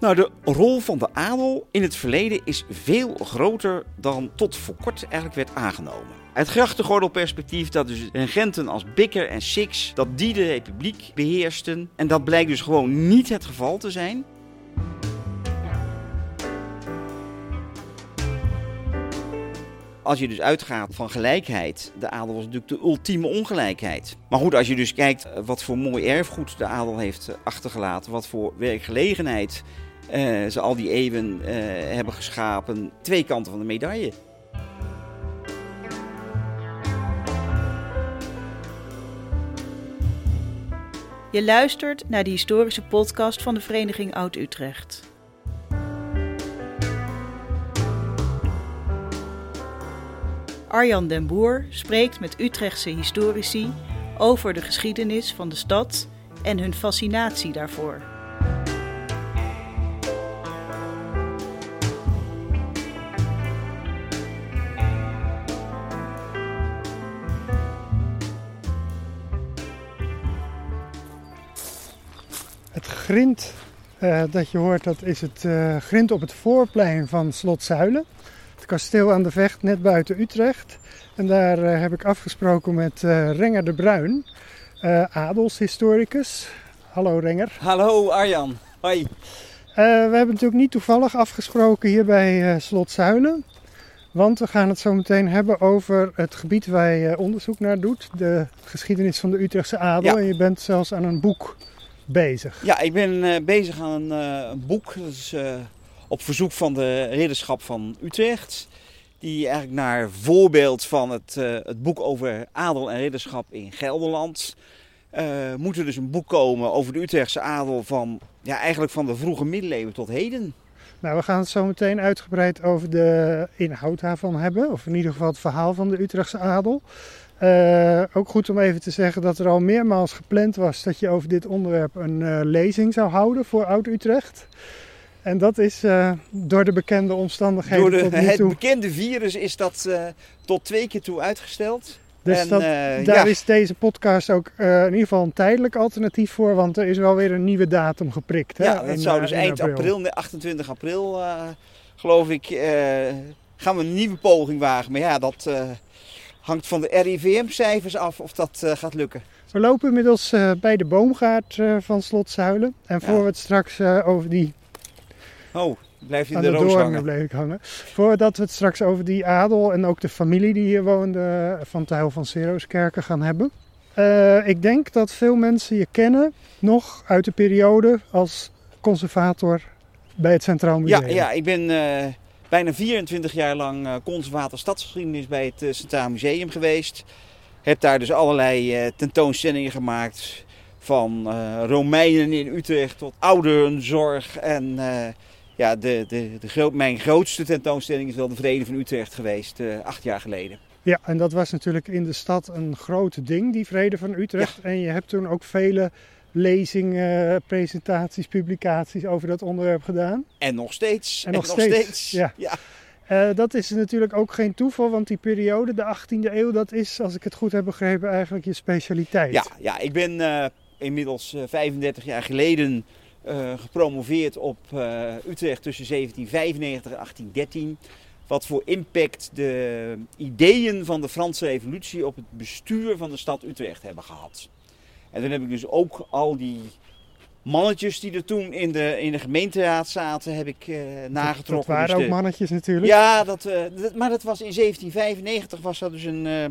Nou, de rol van de adel in het verleden is veel groter dan tot voor kort eigenlijk werd aangenomen. Het grachtengordelperspectief dat dus regenten als Bikker en Six, dat die de republiek beheersten. En dat blijkt dus gewoon niet het geval te zijn. Als je dus uitgaat van gelijkheid, de adel was natuurlijk de ultieme ongelijkheid. Maar goed, als je dus kijkt eh, wat voor mooi erfgoed de adel heeft eh, achtergelaten, wat voor werkgelegenheid ze al die eeuwen eh, hebben geschapen, twee kanten van de medaille. Je luistert naar de historische podcast van de Vereniging Oud-Utrecht. Arjan den Boer spreekt met Utrechtse historici over de geschiedenis van de stad en hun fascinatie daarvoor. Grind uh, dat je hoort, dat is het uh, grind op het voorplein van Slot Zuilen. Het kasteel aan de Vecht, net buiten Utrecht. En daar uh, heb ik afgesproken met Renger de Bruin, adelshistoricus. Hallo Renger. Hallo Arjan. Hoi. we hebben natuurlijk niet toevallig afgesproken hier bij Slot Zuilen. Want we gaan het zo meteen hebben over het gebied waar je onderzoek naar doet. De geschiedenis van de Utrechtse adel. Ja. En je bent zelfs aan een boek bezig. Ja, ik ben uh, bezig aan een, uh, een boek. Dat is uh, op verzoek van de Ridderschap van Utrecht. Die eigenlijk naar voorbeeld van het, het boek over adel en ridderschap in Gelderland. moet er dus een boek komen over de Utrechtse adel van, ja, eigenlijk van de vroege middeleeuwen tot heden. Nou, we gaan het zo meteen uitgebreid over de inhoud daarvan hebben. Of in ieder geval het verhaal van de Utrechtse adel. Uh, ook goed om even te zeggen dat er al meermaals gepland was dat je over dit onderwerp een uh, lezing zou houden voor Oud-Utrecht. En dat is uh, door de bekende omstandigheden door de, tot nu het toe. bekende virus is dat tot twee keer toe uitgesteld. Dus en, dat, ja. daar is deze podcast ook in ieder geval een tijdelijk alternatief voor, want er is wel weer een nieuwe datum geprikt. Hè? Ja, dat in, zou dus in eind april, 28 april, geloof ik, gaan we een nieuwe poging wagen. Maar ja, dat hangt van de RIVM-cijfers af of dat uh, gaat lukken. We lopen inmiddels uh, bij de boomgaard uh, van Slot Zuilen. En voor ja. we het straks over die... Oh, blijf je de, de, roos hangen. bleef ik hangen. Voordat we het straks over die adel en ook de familie die hier woonde van Tuil van Seroskerken gaan hebben. ik denk dat veel mensen je kennen nog uit de periode als conservator bij het Centraal Museum. Ja, ja ik ben bijna 24 jaar lang uh, conservator stadsgeschiedenis bij het uh, Centraal Museum geweest. Heb daar dus allerlei uh, tentoonstellingen gemaakt. Van Romeinen in Utrecht tot ouderenzorg. En ja, de, de, de groot, mijn grootste tentoonstelling is wel de Vrede van Utrecht geweest, acht jaar geleden. Ja, en dat was natuurlijk in de stad een groot ding, die Vrede van Utrecht. Ja. En je hebt toen ook vele lezingen, presentaties, publicaties over dat onderwerp gedaan. En nog steeds. En nog, en steeds. nog steeds. Ja. ja. Uh, dat is natuurlijk ook geen toeval, want die periode, de 18e eeuw, dat is, als ik het goed heb begrepen, eigenlijk je specialiteit. Ja, ja ik ben uh, inmiddels uh, 35 jaar geleden uh, gepromoveerd op Utrecht tussen 1795 en 1813. Wat voor impact de ideeën van de Franse Revolutie op het bestuur van de stad Utrecht hebben gehad. En dan heb ik dus ook al die mannetjes die er toen in de, in de gemeenteraad zaten, heb ik uh, nagetrokken. Dat waren dus ook mannetjes natuurlijk. Ja, dat, uh, dat, maar dat was in 1795 was dat dus een, uh,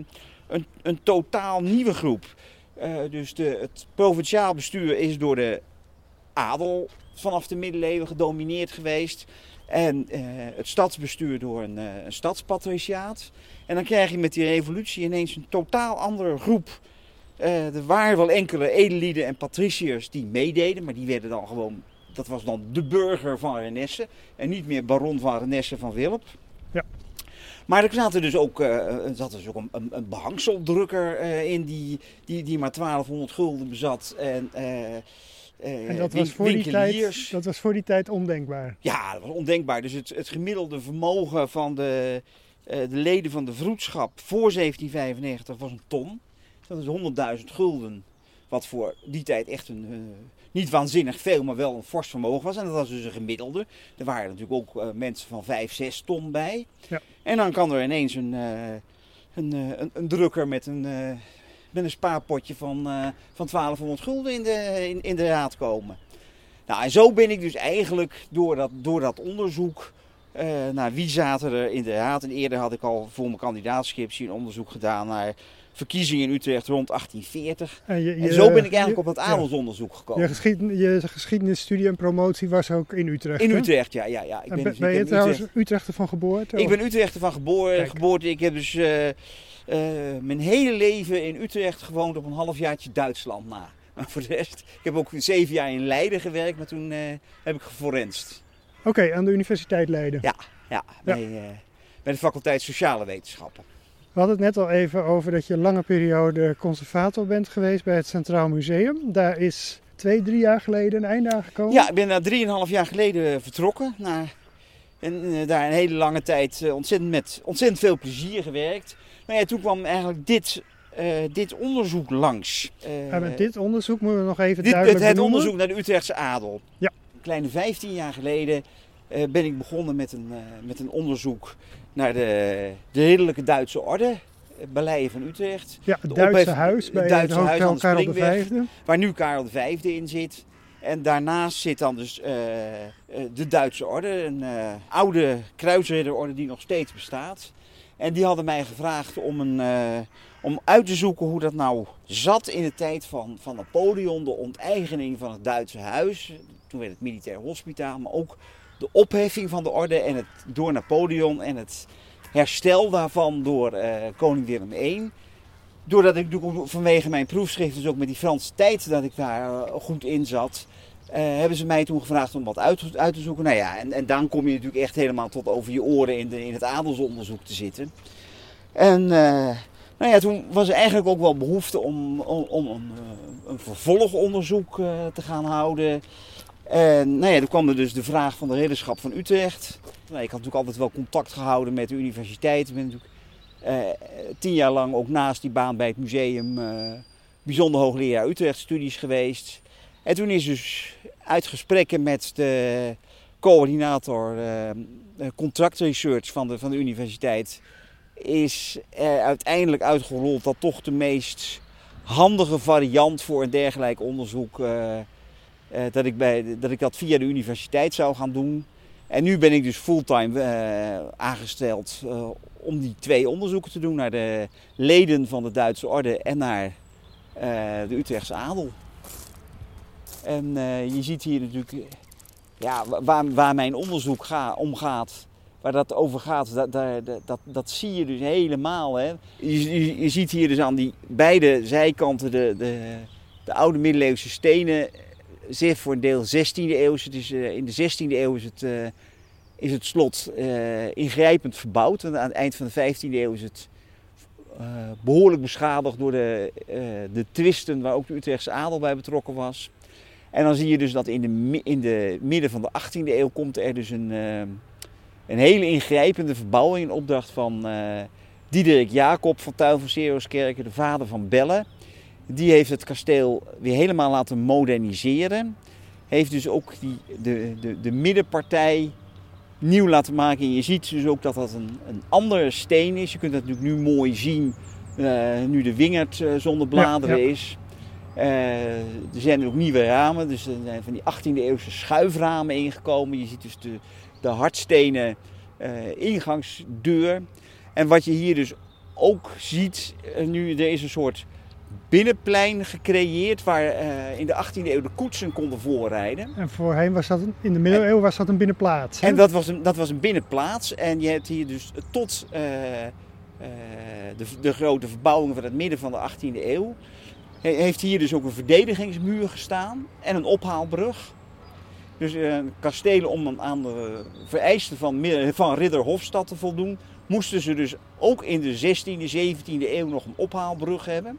een, een totaal nieuwe groep. dus de, het provinciaal bestuur is door de adel vanaf de middeleeuwen gedomineerd geweest. En het stadsbestuur door een, een stadspatriciaat. En dan krijg je met die revolutie ineens een totaal andere groep uh, er waren wel enkele edellieden en patriciërs die meededen, maar die werden dan gewoon, dat was dan de burger van Renesse en niet meer baron van Renesse van Willem. Ja. Maar er zat er dus ook, uh, er zat dus ook een, een, een behangseldrukker uh, in die, die, die maar 1200 gulden bezat. En, en dat, was voor die tijd, dat was voor die tijd ondenkbaar. Ja, dat was ondenkbaar. Dus het, het gemiddelde vermogen van de, de leden van de vroedschap voor 1795 was een ton. Dat is 100.000 gulden Wat voor die tijd echt een, uh, niet waanzinnig veel, maar wel een fors vermogen was. En dat was dus een gemiddelde. Er waren natuurlijk ook uh, mensen van 5, 6 ton bij. Ja. En dan kan er ineens een, uh, een, een, een, drukker met een, met een spaarpotje van, van 1200 gulden in de, in, in de raad komen. Nou, en zo ben ik dus eigenlijk door dat, door dat onderzoek naar wie zaten er in de raad. En eerder had ik al voor mijn kandidaatscriptie een onderzoek gedaan naar verkiezingen in Utrecht rond 1840. En, je, je, en zo ben ik eigenlijk op dat adelsonderzoek gekomen. Je, geschieden, je geschiedenisstudie en promotie was ook in Utrecht? In Utrecht, ja. ja, ja. Ik ben, dus, ben je trouwens Utrecht... Utrechter van geboorte? Ik ben Utrechter van geboorte. geboorte. Ik heb dus uh, uh, mijn hele leven in Utrecht gewoond op een halfjaartje Duitsland na. Maar voor de rest, ik heb ook zeven jaar in Leiden gewerkt, maar toen heb ik geforenst. Oké, aan de Universiteit Leiden. Ja, ja, Bij, bij, de faculteit Sociale Wetenschappen. We hadden het net al even over dat je een lange periode conservator bent geweest bij het Centraal Museum. Daar is twee, drie jaar geleden een einde aan gekomen. Ja, ik ben daar drieënhalf jaar geleden vertrokken. Naar, en uh, daar een hele lange tijd uh, ontzettend met ontzettend veel plezier gewerkt. Maar ja, toen kwam eigenlijk dit uh, dit onderzoek langs. Uh, ja, met dit onderzoek moeten we nog even dit, duidelijk Het, het onderzoek naar de Utrechtse adel. Ja kleine 15 jaar geleden uh, ben ik begonnen met een, met een onderzoek naar de, de ridderlijke Duitse orde. Beleien van Utrecht. Ja, het Duitse ophef, huis bij het Duitse huis aan de Karel V. Waar nu Karel V in zit. En daarnaast zit dan dus uh, de Duitse orde, een oude kruisridderorde die nog steeds bestaat. En die hadden mij gevraagd om, een, om uit te zoeken hoe dat nou zat in de tijd van, van Napoleon, de onteigening van het Duitse huis. Toen werd het militair hospitaal, maar ook de opheffing van de orde en het, door Napoleon en het herstel daarvan door uh, koning Willem I. Doordat ik vanwege mijn proefschrift, dus ook met die Franse tijd dat ik daar uh, goed in zat, uh, hebben ze mij toen gevraagd om wat uit, te zoeken. Nou ja, en, en dan kom je natuurlijk echt helemaal tot over je oren in, in het adelsonderzoek te zitten. En nou ja, toen was er eigenlijk ook wel behoefte om, om, om een vervolgonderzoek te gaan houden. En nou ja, toen kwam dus de vraag van de ridderschap van Utrecht. Nou, ik had natuurlijk altijd wel contact gehouden met de universiteit. Ik ben natuurlijk uh, tien jaar lang ook naast die baan bij het museum uh, bijzonder hoogleraar Utrecht studies geweest. En toen is dus uit gesprekken met de coördinator uh, contractresearch van de, van de universiteit... is uiteindelijk uitgerold dat toch de meest handige variant voor een dergelijk onderzoek dat, ik bij, dat ik dat via de universiteit zou gaan doen. En nu ben ik dus fulltime uh, aangesteld uh, om die twee onderzoeken te doen naar de leden van de Duitse orde en naar de Utrechtse adel. En je ziet hier natuurlijk ja, waar, waar mijn onderzoek ga, om gaat, waar dat over gaat, dat, dat, dat, dat zie je dus helemaal. Hè. Je, je, je, ziet hier dus aan die beide zijkanten de, de, de oude middeleeuwse stenen zeer voor een deel 16e eeuw. Dus uh, in de 16e eeuw is het, is het slot uh, ingrijpend verbouwd. En aan het eind van de 15e eeuw is het behoorlijk beschadigd door de, de twisten waar ook de Utrechtse adel bij betrokken was. En dan zie je dus dat in de, in de midden van de 18e eeuw komt er dus een, een hele ingrijpende verbouwing in opdracht van Diederik Jacob van Tuil van de vader van Belle. Die heeft het kasteel weer helemaal laten moderniseren. Heeft dus ook die, de, de, de middenpartij nieuw laten maken. En je ziet dus ook dat dat een, een andere steen is. Je kunt dat natuurlijk nu mooi zien uh, nu de wingerd uh, zonder bladeren ja, ja. is. Uh, er zijn ook nieuwe ramen, dus er zijn van die 18e eeuwse schuiframen ingekomen. Je ziet dus de, de hardstenen ingangsdeur. En wat je hier dus ook ziet, nu er is een soort binnenplein gecreëerd waar uh, in de 18e eeuw de koetsen konden voorrijden. En voorheen was dat, in de middeleeuwen was dat een binnenplaats. Hè? En dat was een, dat was een binnenplaats. En je hebt hier dus tot uh, uh, de, de, grote verbouwing van het midden van de 18e eeuw. Heeft hier dus ook een verdedigingsmuur gestaan en een ophaalbrug. Dus kastelen om aan de vereisten van, van Ridder Hofstad te voldoen, moesten ze dus ook in de 16e, 17e eeuw nog een ophaalbrug hebben.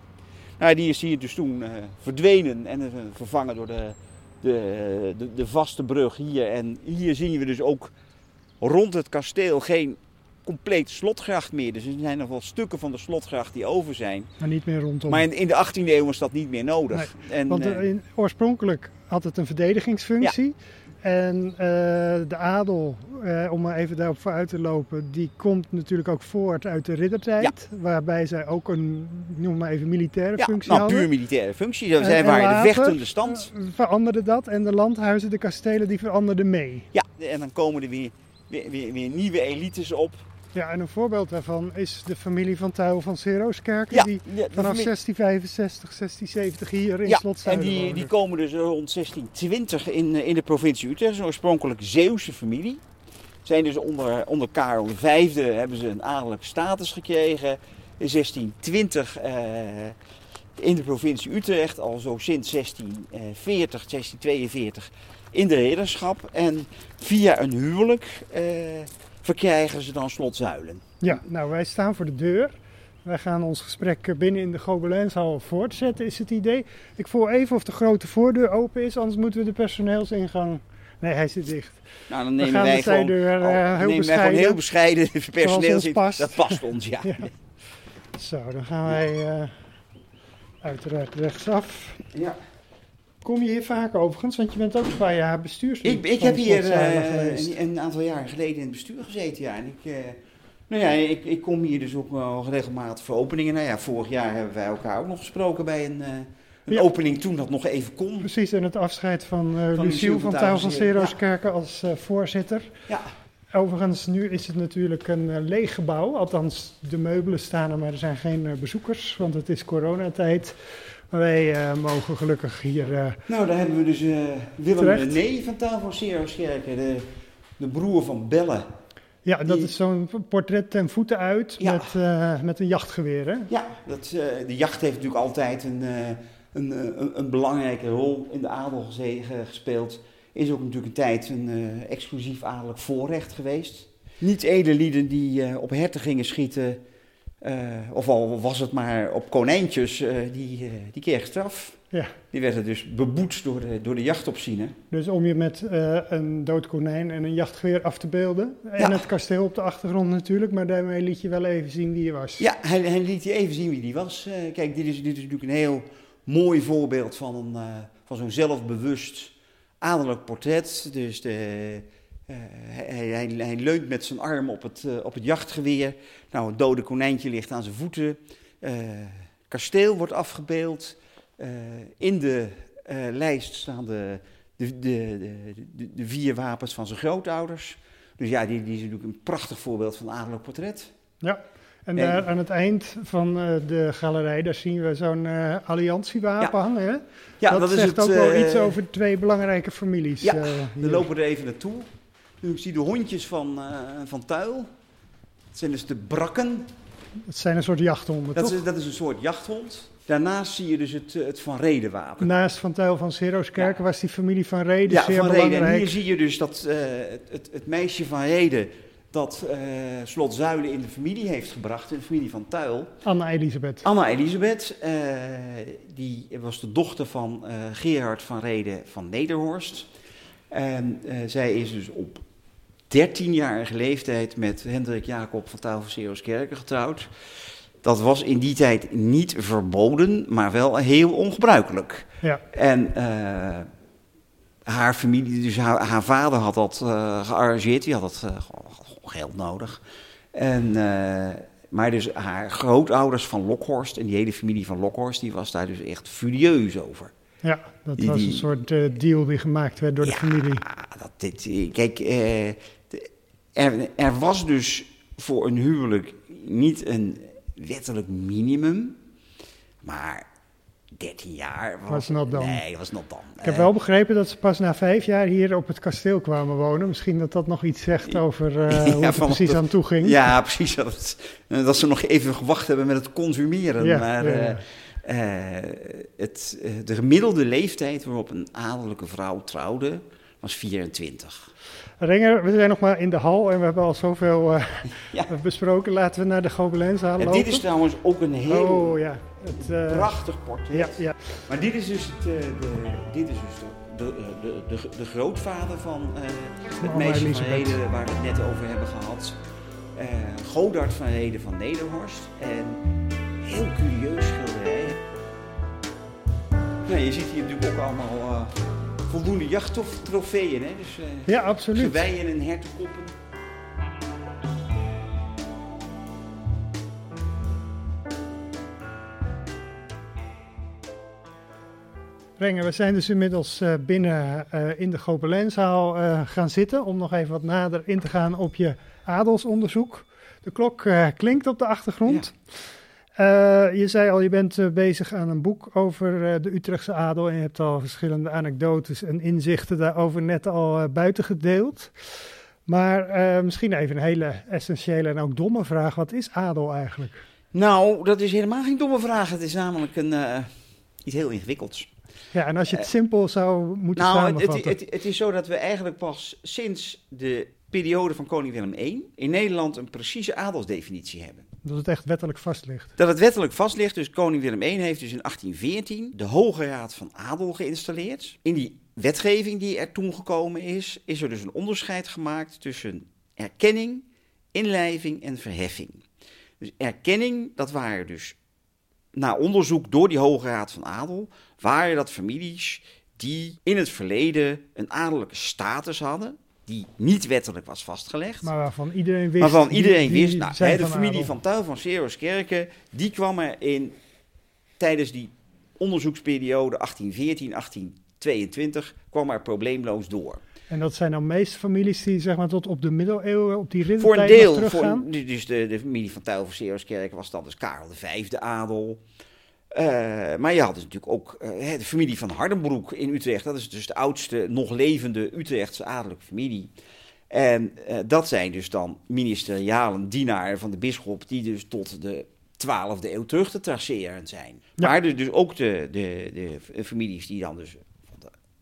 Nou, die is hier dus toen uh, verdwenen en uh, vervangen door de, de, de, de, vaste brug hier. En hier zien we dus ook rond het kasteel geen complete slotgracht meer. Dus er zijn nog wel stukken van de slotgracht die over zijn. Maar niet meer rondom. Maar in, in de 18e eeuw was dat niet meer nodig. En, Want eh, eh, in- oorspronkelijk had het een verdedigingsfunctie. En eh, de adel, eh, om maar even daarop vooruit te lopen, die komt natuurlijk ook voort uit de riddertijd. Waarbij zij ook een, noem maar even, militaire ja, functie nou, hadden. puur militaire functie. Zij En- en waren de vechtende stand. veranderde dat en de landhuizen, de kastelen, die veranderden mee. Ja, en dan komen er weer, weer, weer, weer nieuwe elites op. Ja, en een voorbeeld daarvan is de familie van Tuil van Serooskerken, Ja, die vanaf familie- 1665, 1670 hier in Ja, Slot en die, die komen dus rond 1620 in, eh, in de provincie Utrecht. Een oorspronkelijk Zeeuwse familie. Zijn dus onder, onder Karel V hebben ze een adellijke status gekregen. In 1620 eh, in de provincie Utrecht, al zo sinds 1640, 1642 in de ridderschap. En via een huwelijk eh, verkrijgen ze dan Slot Zuilen. Ja, nou wij staan voor de deur. Wij gaan ons gesprek eh, binnen in de Gobelijnshal voortzetten, is het idee. Ik voel even of de grote voordeur open is, anders moeten we de personeelsingang... Nee, hij zit dicht. Nou, dan nemen wij gewoon, oh, eh, dan heel nemen wij gewoon heel bescheiden personeel ons in. past. Dat past ons, ja. Ja. Zo, dan gaan wij eh, uiteraard rechtsaf. Ja. Kom je hier vaak overigens, want je bent ook een paar jaar bestuurslid Ik, ik heb hier eh, geweest. een, een aantal jaar geleden in het bestuur gezeten. Ja. En ik, eh, nou ja, ik, ik kom hier dus ook wel regelmatig voor openingen. Nou ja, vorig jaar hebben wij elkaar ook nog gesproken bij een, eh, een Ja. opening toen dat nog even kon. Precies, en het afscheid van, eh Van Luciel van Tuil van Sero's, Serooskerken als eh, voorzitter. Ja. Overigens, nu is het natuurlijk een eh, leeg gebouw. Althans, de meubelen staan er, maar er zijn geen eh, bezoekers, want het is coronatijd. Maar wij eh, mogen gelukkig hier... eh, Nou, daar hebben we dus eh, Willem. René van Taal van de, de broer van Belle. ja, dat Die- is zo'n portret ten voeten uit Ja. met, met een jachtgeweer. Hè? Ja, dat, de jacht heeft natuurlijk altijd een, een, een, een belangrijke rol in de adel gespeeld. Is ook natuurlijk een tijd een exclusief adellijk voorrecht geweest. Niet edellieden die op herten gingen schieten, of al was het maar op konijntjes, eh, die, eh, die kregen straf. Ja. Die werden dus beboet door de, door de. Dus om je met eh, een dood konijn en een jachtgeweer af te beelden. En Ja. het kasteel op de achtergrond natuurlijk, maar daarmee liet je wel even zien wie je was. Ja, hij, hij liet je even zien wie die was. Eh, kijk, dit is, dit is natuurlijk een heel mooi voorbeeld van, een, eh, van zo'n zelfbewust adellijk portret. Dus de, eh, hij, hij, hij leunt met zijn arm op het, eh, op het jachtgeweer. Nou, het dode konijntje ligt aan zijn voeten. Eh, kasteel wordt afgebeeld. Eh, in de eh, lijst staan de, de, de, de, vier wapens van zijn grootouders. Dus ja, die, die is natuurlijk een prachtig voorbeeld van adellijk portret. Ja, en En- daar aan het eind van eh, de galerij, daar zien we zo'n eh alliantiewapen Ja. hangen. Hè? Ja, dat, dat, is zegt het, ook wel eh, iets over twee belangrijke families. Ja, eh, We lopen er even naartoe. Nu, ik zie de hondjes van, eh, van Tuil. Dat zijn dus de brakken. Het zijn een soort jachthonden, Dat toch? is, dat is een soort jachthond. Daarnaast zie je dus het, eh, het Van Reden wapen. Naast Van Tuil van Serooskerken was die familie van Reden ja, zeer Van Reden. En hier zie je dus dat eh, het, het, meisje van Reden dat Slot Zuilen in de familie heeft gebracht, in de familie van Tuil. Anna Elisabeth. Anna Elisabeth, die was de dochter van Gerard van Reden van Nederhorst. En zij is dus op 13-jarige leeftijd met Hendrik Jacob van Tuil van Serooskerken getrouwd. Dat was in die tijd niet verboden, maar wel heel ongebruikelijk. Ja, En eh, haar familie, dus haar, haar vader had dat eh, gearrangeerd, die had dat eh, geld nodig. En, maar dus haar grootouders van Lokhorst en die hele familie van Lokhorst, die was daar dus echt furieus over. ja dat was een soort deal die gemaakt werd door de Ja, familie. Dat dit, kijk, er, er was dus voor een huwelijk niet een wettelijk minimum, maar 13 jaar was, Was not done. Nee, was not done. Ik heb wel begrepen dat ze pas na vijf jaar hier op het kasteel kwamen wonen. Misschien dat dat nog iets zegt over eh, hoe het precies dat- aan toe ging. Ja, precies. Dat, het- dat ze nog even gewacht hebben met het consumeren. Ja, maar ja, eh, eh, het, de gemiddelde leeftijd waarop een adellijke vrouw trouwde, was 24. Renger, we zijn nog maar in de hal en we hebben al zoveel Ja. besproken. Laten we naar de Gobelijnzaal En lopen. dit is trouwens ook een heel Oh ja, het, eh, prachtig portret. ja, ja. Maar dit is dus, het, eh, de, dit is dus de, de, de, de, de grootvader van het meisje van. Reden waar we het net over hebben gehad. Uh, Godard van Reden van Nederhorst. En heel curieus schilderij. Nou, je ziet hier natuurlijk ook allemaal uh, voldoende jachttrofeeën. Hè? Dus, uh, ja, absoluut. Geweien en hertenkoppen. We zijn dus inmiddels uh, binnen uh, in de Gobelijnzaal uh, gaan zitten om nog even wat nader in te gaan op je adelsonderzoek. De klok klinkt op de achtergrond. Ja. Je zei al, je bent bezig aan een boek over de Utrechtse adel en je hebt al verschillende anekdotes en inzichten daarover net al buiten gedeeld. Maar misschien even een hele essentiële en ook domme vraag. Wat is adel eigenlijk? Nou, dat is helemaal geen domme vraag. Het is namelijk een, iets heel ingewikkelds. Ja, en als je het simpel zou moeten nou, samenvatten. Het, het, het, is zo dat we eigenlijk pas sinds de periode van koning Willem I in Nederland een precieze adelsdefinitie hebben. Dat het echt wettelijk vast ligt. Dat het wettelijk vast ligt. Dus koning Willem I heeft dus in 1814 de Hoge Raad van Adel geïnstalleerd. In die wetgeving die er toen gekomen is, is er dus een onderscheid gemaakt tussen erkenning, inlijving en verheffing. Dus erkenning, dat waren dus na onderzoek door die Hoge Raad van Adel, waren dat families die in het verleden een adellijke status hadden, die niet wettelijk was vastgelegd. Maar waarvan iedereen wist. Waarvan iedereen wist. Nou, hè, de familie adel. van Tuil van Seroskerken, die kwam er in tijdens die onderzoeksperiode 1814, 1822, kwam er probleemloos door. En dat zijn dan meeste families die zeg maar tot op de middeleeuwen, op die Voor een deel, voor, dus de, de familie van Tuil van Seroskerken was dan dus Karel V adel. Uh, maar je had dus natuurlijk ook uh, de familie van Hardenbroek in Utrecht. Dat is dus de oudste nog levende Utrechtse adellijke familie. En uh, dat zijn dus dan ministerialen dienaren van de bisschop, die dus tot de 12e eeuw terug te traceren zijn. Ja. Maar dus, dus ook de, de, de families die dan dus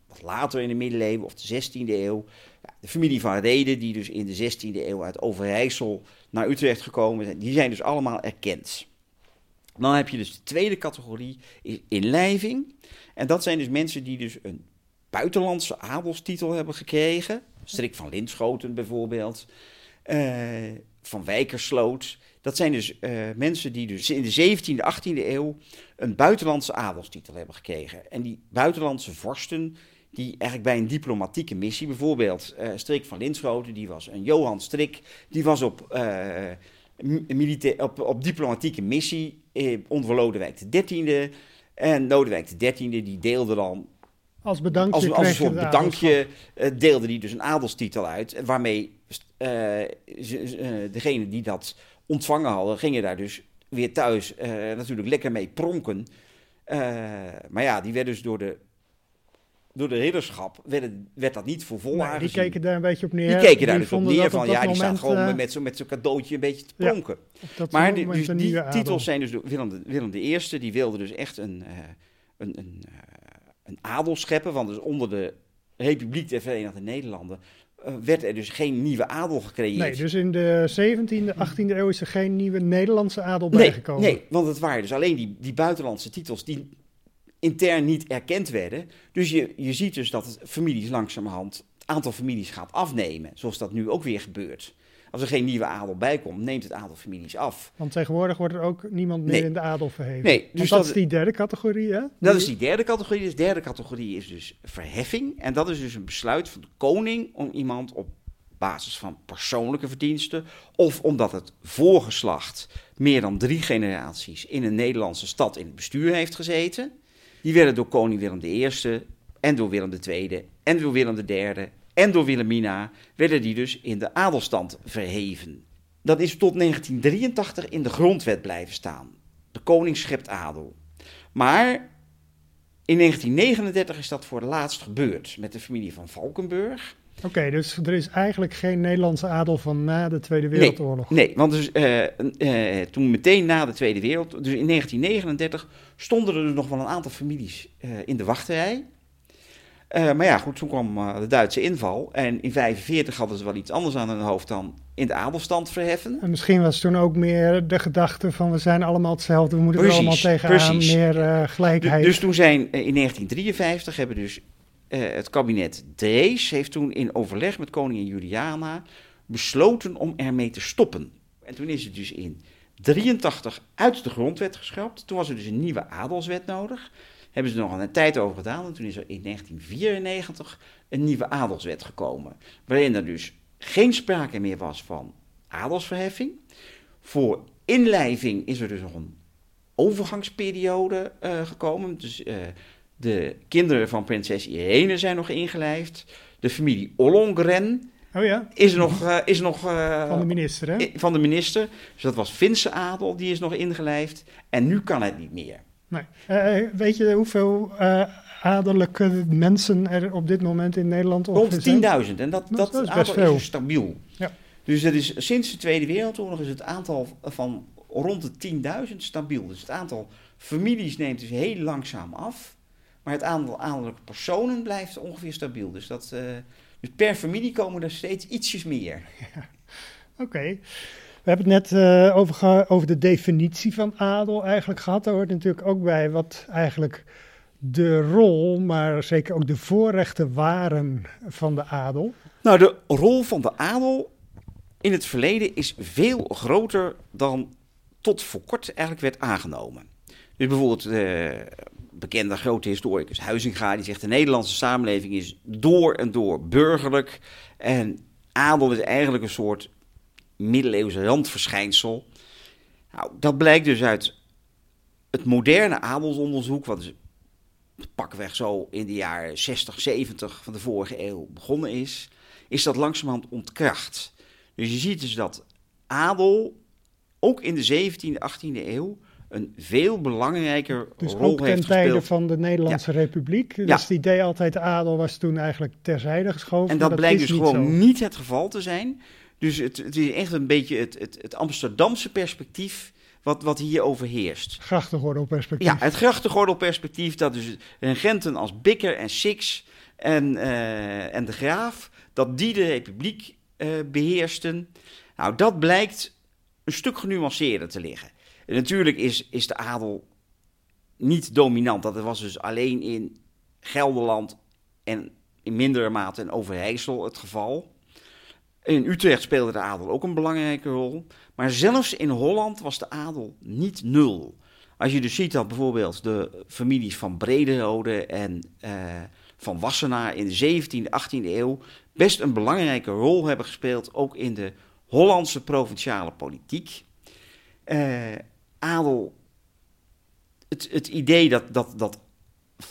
wat later in de middeleeuwen of de 16e eeuw. Ja, de familie van Reden, die dus in de 16e eeuw uit Overijssel naar Utrecht gekomen zijn, die zijn dus allemaal erkend. Dan heb je dus de tweede categorie, inlijving. En dat zijn dus mensen die dus een buitenlandse adelstitel hebben gekregen. Strik van Linschoten bijvoorbeeld. Uh, van Wijkersloot. Dat zijn dus uh, mensen die dus in de 17e, 18e eeuw een buitenlandse adelstitel hebben gekregen. En die buitenlandse vorsten, die eigenlijk bij een diplomatieke missie, bijvoorbeeld uh, Strik van Linschoten, die was een Johan Strik, die was op, militair, op diplomatieke missie eh, onder Lodewijk XIII. En Lodewijk XIII die deelde dan als bedankje, als, als een soort bedankje uh, deelde die dus een adelstitel uit. Waarmee uh, degene die dat ontvangen hadden, gingen daar dus weer thuis uh, natuurlijk lekker mee pronken. maar ja, die werden dus door de, door de ridderschap werd, werd dat niet voor vol nee, Die keken daar een beetje op neer. Die keken daar dus op neer van, ja, die staan gewoon met zo'n met cadeautje een beetje te pronken. Ja, maar die, dus die titels zijn dus Willem, Willem I, die wilde dus echt een, een, een een adel scheppen. Want dus onder de Republiek der Verenigde Nederlanden werd er dus geen nieuwe adel gecreëerd. Nee, dus in de 17e, 18e eeuw is er geen nieuwe Nederlandse adel nee, bijgekomen. Nee, want het waren dus alleen die, die buitenlandse titels die intern niet erkend werden. Dus je, je ziet dus dat het families langzamerhand, het aantal families gaat afnemen. Zoals dat nu ook weer gebeurt. Als er geen nieuwe adel bij komt, neemt het aantal families af. Want tegenwoordig wordt er ook niemand meer nee. in de adel verheven. Nee, dus dat, dat, is die derde categorie, hè? Dat is die derde categorie. Dus de derde categorie is dus verheffing. En dat is dus een besluit van de koning om iemand op basis van persoonlijke verdiensten... of omdat het voorgeslacht meer dan drie generaties in een Nederlandse stad in het bestuur heeft gezeten... die werden door koning Willem I en door Willem II en door Willem III en door Wilhelmina werden die dus in de adelstand verheven. Dat is tot 1983 in de grondwet blijven staan. De koning schept adel. Maar in 1939 is dat voor het laatst gebeurd met de familie van Valkenburg. Oké, okay, dus er is eigenlijk geen Nederlandse adel van na de Tweede Wereldoorlog. Nee, nee want dus, uh, uh, toen meteen na de Tweede Wereldoorlog, dus in 1939, stonden er dus nog wel een aantal families uh, in de wachterij. Uh, maar ja, goed, toen kwam uh, de Duitse inval. En in 1945 hadden ze wel iets anders aan hun hoofd dan in de adelstand verheffen. En misschien was toen ook meer de gedachte van we zijn allemaal hetzelfde, we moeten precies, er allemaal tegenaan, precies. meer uh, gelijkheid. Dus, dus toen zijn in 1953 hebben dus het kabinet Drees heeft toen in overleg met koningin Juliana besloten om ermee te stoppen. En toen is het dus in 83 uit de grondwet geschrapt. Toen was er dus een nieuwe adelswet nodig. Hebben ze er nog een tijd over gedaan. En toen is er in 1994 een nieuwe adelswet gekomen. Waarin er dus geen sprake meer was van adelsverheffing. Voor inlijving is er dus nog een overgangsperiode uh, gekomen. Dus uh, de kinderen van prinses Irene zijn nog ingelijfd. De familie Ollongren oh ja. is nog... Uh, is nog van de minister, hè? Van de minister. Dus dat was Finse adel, die is nog ingelijfd. En nu kan het niet meer. Nee. weet je hoeveel adellijke mensen er op dit moment in Nederland Rond 10.000. En dat, dat, dat is aantal is dus stabiel. Ja. Dus is, sinds de Tweede Wereldoorlog is het aantal van rond de 10.000 stabiel. Dus het aantal families neemt dus heel langzaam af. Maar het aantal adellijke personen blijft ongeveer stabiel. Dus, dat, uh, dus per familie komen er steeds ietsjes meer. Ja. Oké. We hebben het net uh, over, over de definitie van adel eigenlijk gehad. Daar hoort natuurlijk ook bij wat eigenlijk de rol, maar zeker ook de voorrechten waren van de adel. Nou, de rol van de adel in het verleden is veel groter dan tot voor kort eigenlijk werd aangenomen. Dus bijvoorbeeld de bekende grote historicus Huizinga, die zegt de Nederlandse samenleving is door en door burgerlijk. En adel is eigenlijk een soort middeleeuwse randverschijnsel. Nou, dat blijkt dus uit het moderne adelsonderzoek, wat dus pakweg zo in de jaren 60, 70 van de vorige eeuw begonnen is, is dat langzamerhand ontkracht. Dus je ziet dus dat adel ook in de 17e, 18e eeuw een veel belangrijker dus rol ook heeft ten tijde van de Nederlandse Republiek. Dus het idee altijd adel was toen eigenlijk terzijde geschoven. En dat, blijkt dus gewoon niet het geval te zijn. Dus het, het is echt een beetje het, het, het Amsterdamse perspectief wat, wat hier overheerst. Grachtengordelperspectief. Ja, het grachtengordelperspectief dat dus regenten als Bikker en Six en, uh, en de Graaf, dat die de republiek uh, beheersten. Nou, dat blijkt een stuk genuanceerder te liggen. Natuurlijk is, is de adel niet dominant. Dat was dus alleen in Gelderland en in mindere mate in Overijssel het geval. In Utrecht speelde de adel ook een belangrijke rol. Maar zelfs in Holland was de adel niet nul. Als je dus ziet dat bijvoorbeeld de families van Brederode en uh, van Wassenaar in de 17e, 18e eeuw best een belangrijke rol hebben gespeeld, ook in de Hollandse provinciale politiek. Uh, adel, het, het idee dat, dat, dat,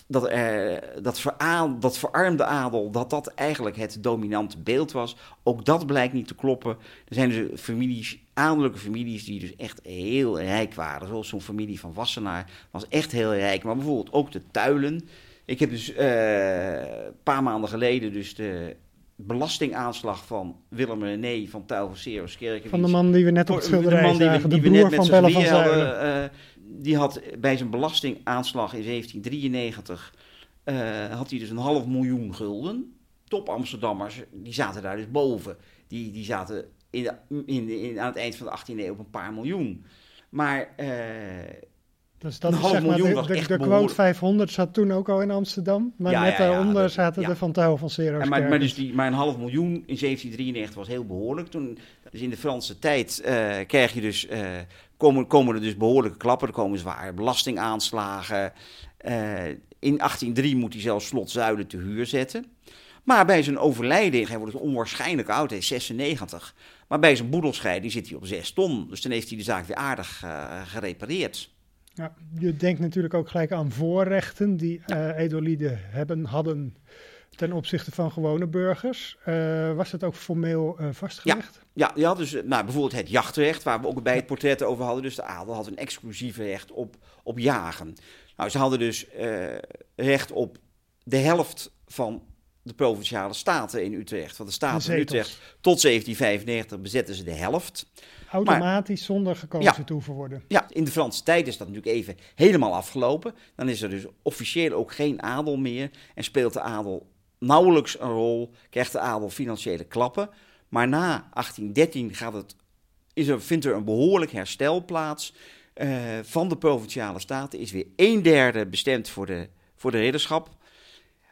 dat, uh, dat, veraal, dat verarmde adel, dat dat eigenlijk het dominante beeld was, ook dat blijkt niet te kloppen. Er zijn dus families, adellijke families, die dus echt heel rijk waren. Zoals zo'n familie van Wassenaar was echt heel rijk. Maar bijvoorbeeld ook de Tuilen. Ik heb dus uh, een paar maanden geleden dus de belastingaanslag van Willem René van Tuil van Seroskerk. Van de man die we net op het schilderij de man die, zagen, de die broer van Belle van Zuilen. Uh, die had bij zijn belastingaanslag in 1793 uh, had hij dus een half miljoen gulden. Top Amsterdammers, die zaten daar dus boven. Die, die zaten in, de, in, in, aan het eind van de 18e eeuw op een paar miljoen. Maar uh, dus dat een is zeg maar, de, de, de quote 500 zat toen ook al in Amsterdam. Maar ja, net ja, ja, daaronder dat, zaten de Van van Zero. Maar, maar, dus die, maar een half miljoen in 1793 was heel behoorlijk. Toen, dus in de Franse tijd uh, krijg je dus, uh, komen, komen er dus behoorlijke klappen. Er komen zware belastingaanslagen. Uh, in 1803 moet hij zelfs slot Zuiden te huur zetten. Maar bij zijn overlijden, hij wordt het onwaarschijnlijk oud, hij is 96. Maar bij zijn boedelscheiding zit hij op 6 ton. Dus dan heeft hij de zaak weer aardig gerepareerd. Ja, je denkt natuurlijk ook gelijk aan voorrechten die uh, edelieden hebben, hadden ten opzichte van gewone burgers. Uh, was dat ook formeel uh, vastgelegd? Ja, ja, ja dus nou, bijvoorbeeld het jachtrecht, waar we ook bij het portret over hadden. Dus de adel had een exclusieve recht op, op jagen. Nou, ze hadden dus recht op de helft van de provinciale staten in Utrecht. Want de staten in Utrecht tot 1795 bezetten ze de helft. Automatisch zonder gekozen ja, te hoeven worden. Ja, in de Franse tijd is dat natuurlijk even helemaal afgelopen. Dan is er dus officieel ook geen adel meer en speelt de adel nauwelijks een rol, krijgt de adel financiële klappen. Maar na 1813 gaat het, is er, vindt er een behoorlijk herstel plaats uh, van de provinciale staten. Is weer een derde bestemd voor de, voor de ridderschap.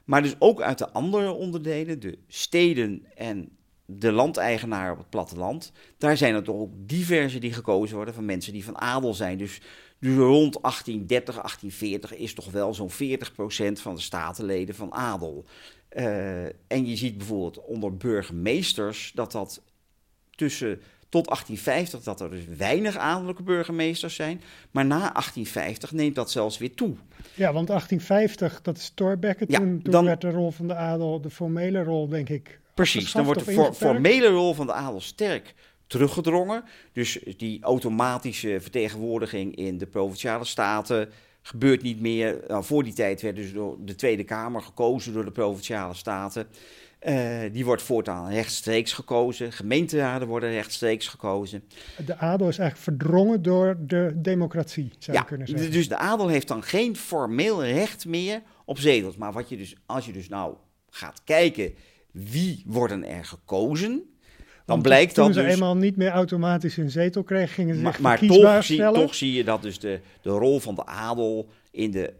Maar dus ook uit de andere onderdelen, de steden en de landeigenaar op het platteland. Daar zijn er toch ook diverse die gekozen worden van mensen die van adel zijn. Dus, dus rond 1830, 1840 is toch wel zo'n 40% van de statenleden van adel. Uh, en je ziet bijvoorbeeld onder burgemeesters dat dat tussen tot 1850 dat er dus weinig adellijke burgemeesters zijn. Maar na 1850 neemt dat zelfs weer toe. Ja, want 1850, dat is Thorbecke. Ja, toen, dan, werd de rol van de adel, de formele rol, denk ik. Precies, dan wordt de formele rol van de adel sterk teruggedrongen. Dus die automatische vertegenwoordiging in de provinciale staten gebeurt niet meer. Nou, voor die tijd werd dus door de Tweede Kamer gekozen door de provinciale staten. Uh, die wordt voortaan rechtstreeks gekozen. Gemeenteraden worden rechtstreeks gekozen. De adel is eigenlijk verdrongen door de democratie, zou ja, je kunnen zeggen. Dus de adel heeft dan geen formeel recht meer op zetels. Maar wat je dus, als je dus nou gaat kijken wie worden er gekozen, dan blijkt dat dus... Toen ze eenmaal niet meer automatisch een zetel kregen, gingen ze maar, maar toch zie, toch zie je dat dus de, de rol van de adel in de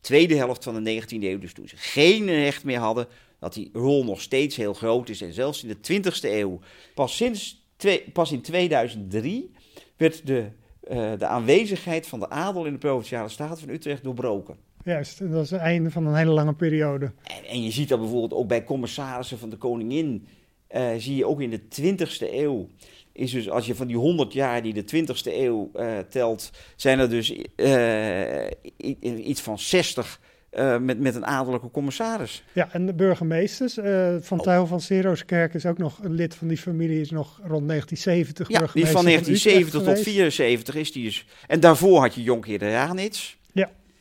tweede helft van de 19e eeuw, dus toen ze geen recht meer hadden, dat die rol nog steeds heel groot is. En zelfs in de 20e eeuw, pas, sinds twee, pas in 2003, werd de, uh, de aanwezigheid van de adel in de Provinciale Staten van Utrecht doorbroken. Juist, dat is het einde van een hele lange periode. En, en je ziet dat bijvoorbeeld ook bij commissarissen van de koningin, uh, zie je ook in de 20e eeuw is dus als je van die 100 jaar die de 20e eeuw uh, telt, zijn er dus uh, iets van 60 uh, met, met een adellijke commissaris. Ja, en de burgemeesters. Uh, van oh. Tuil van Seroskerk is ook nog een lid van die familie, is nog rond 1970 ja, die van 1970 tot 74 is die dus. En daarvoor had je Jonkheer de Ranits.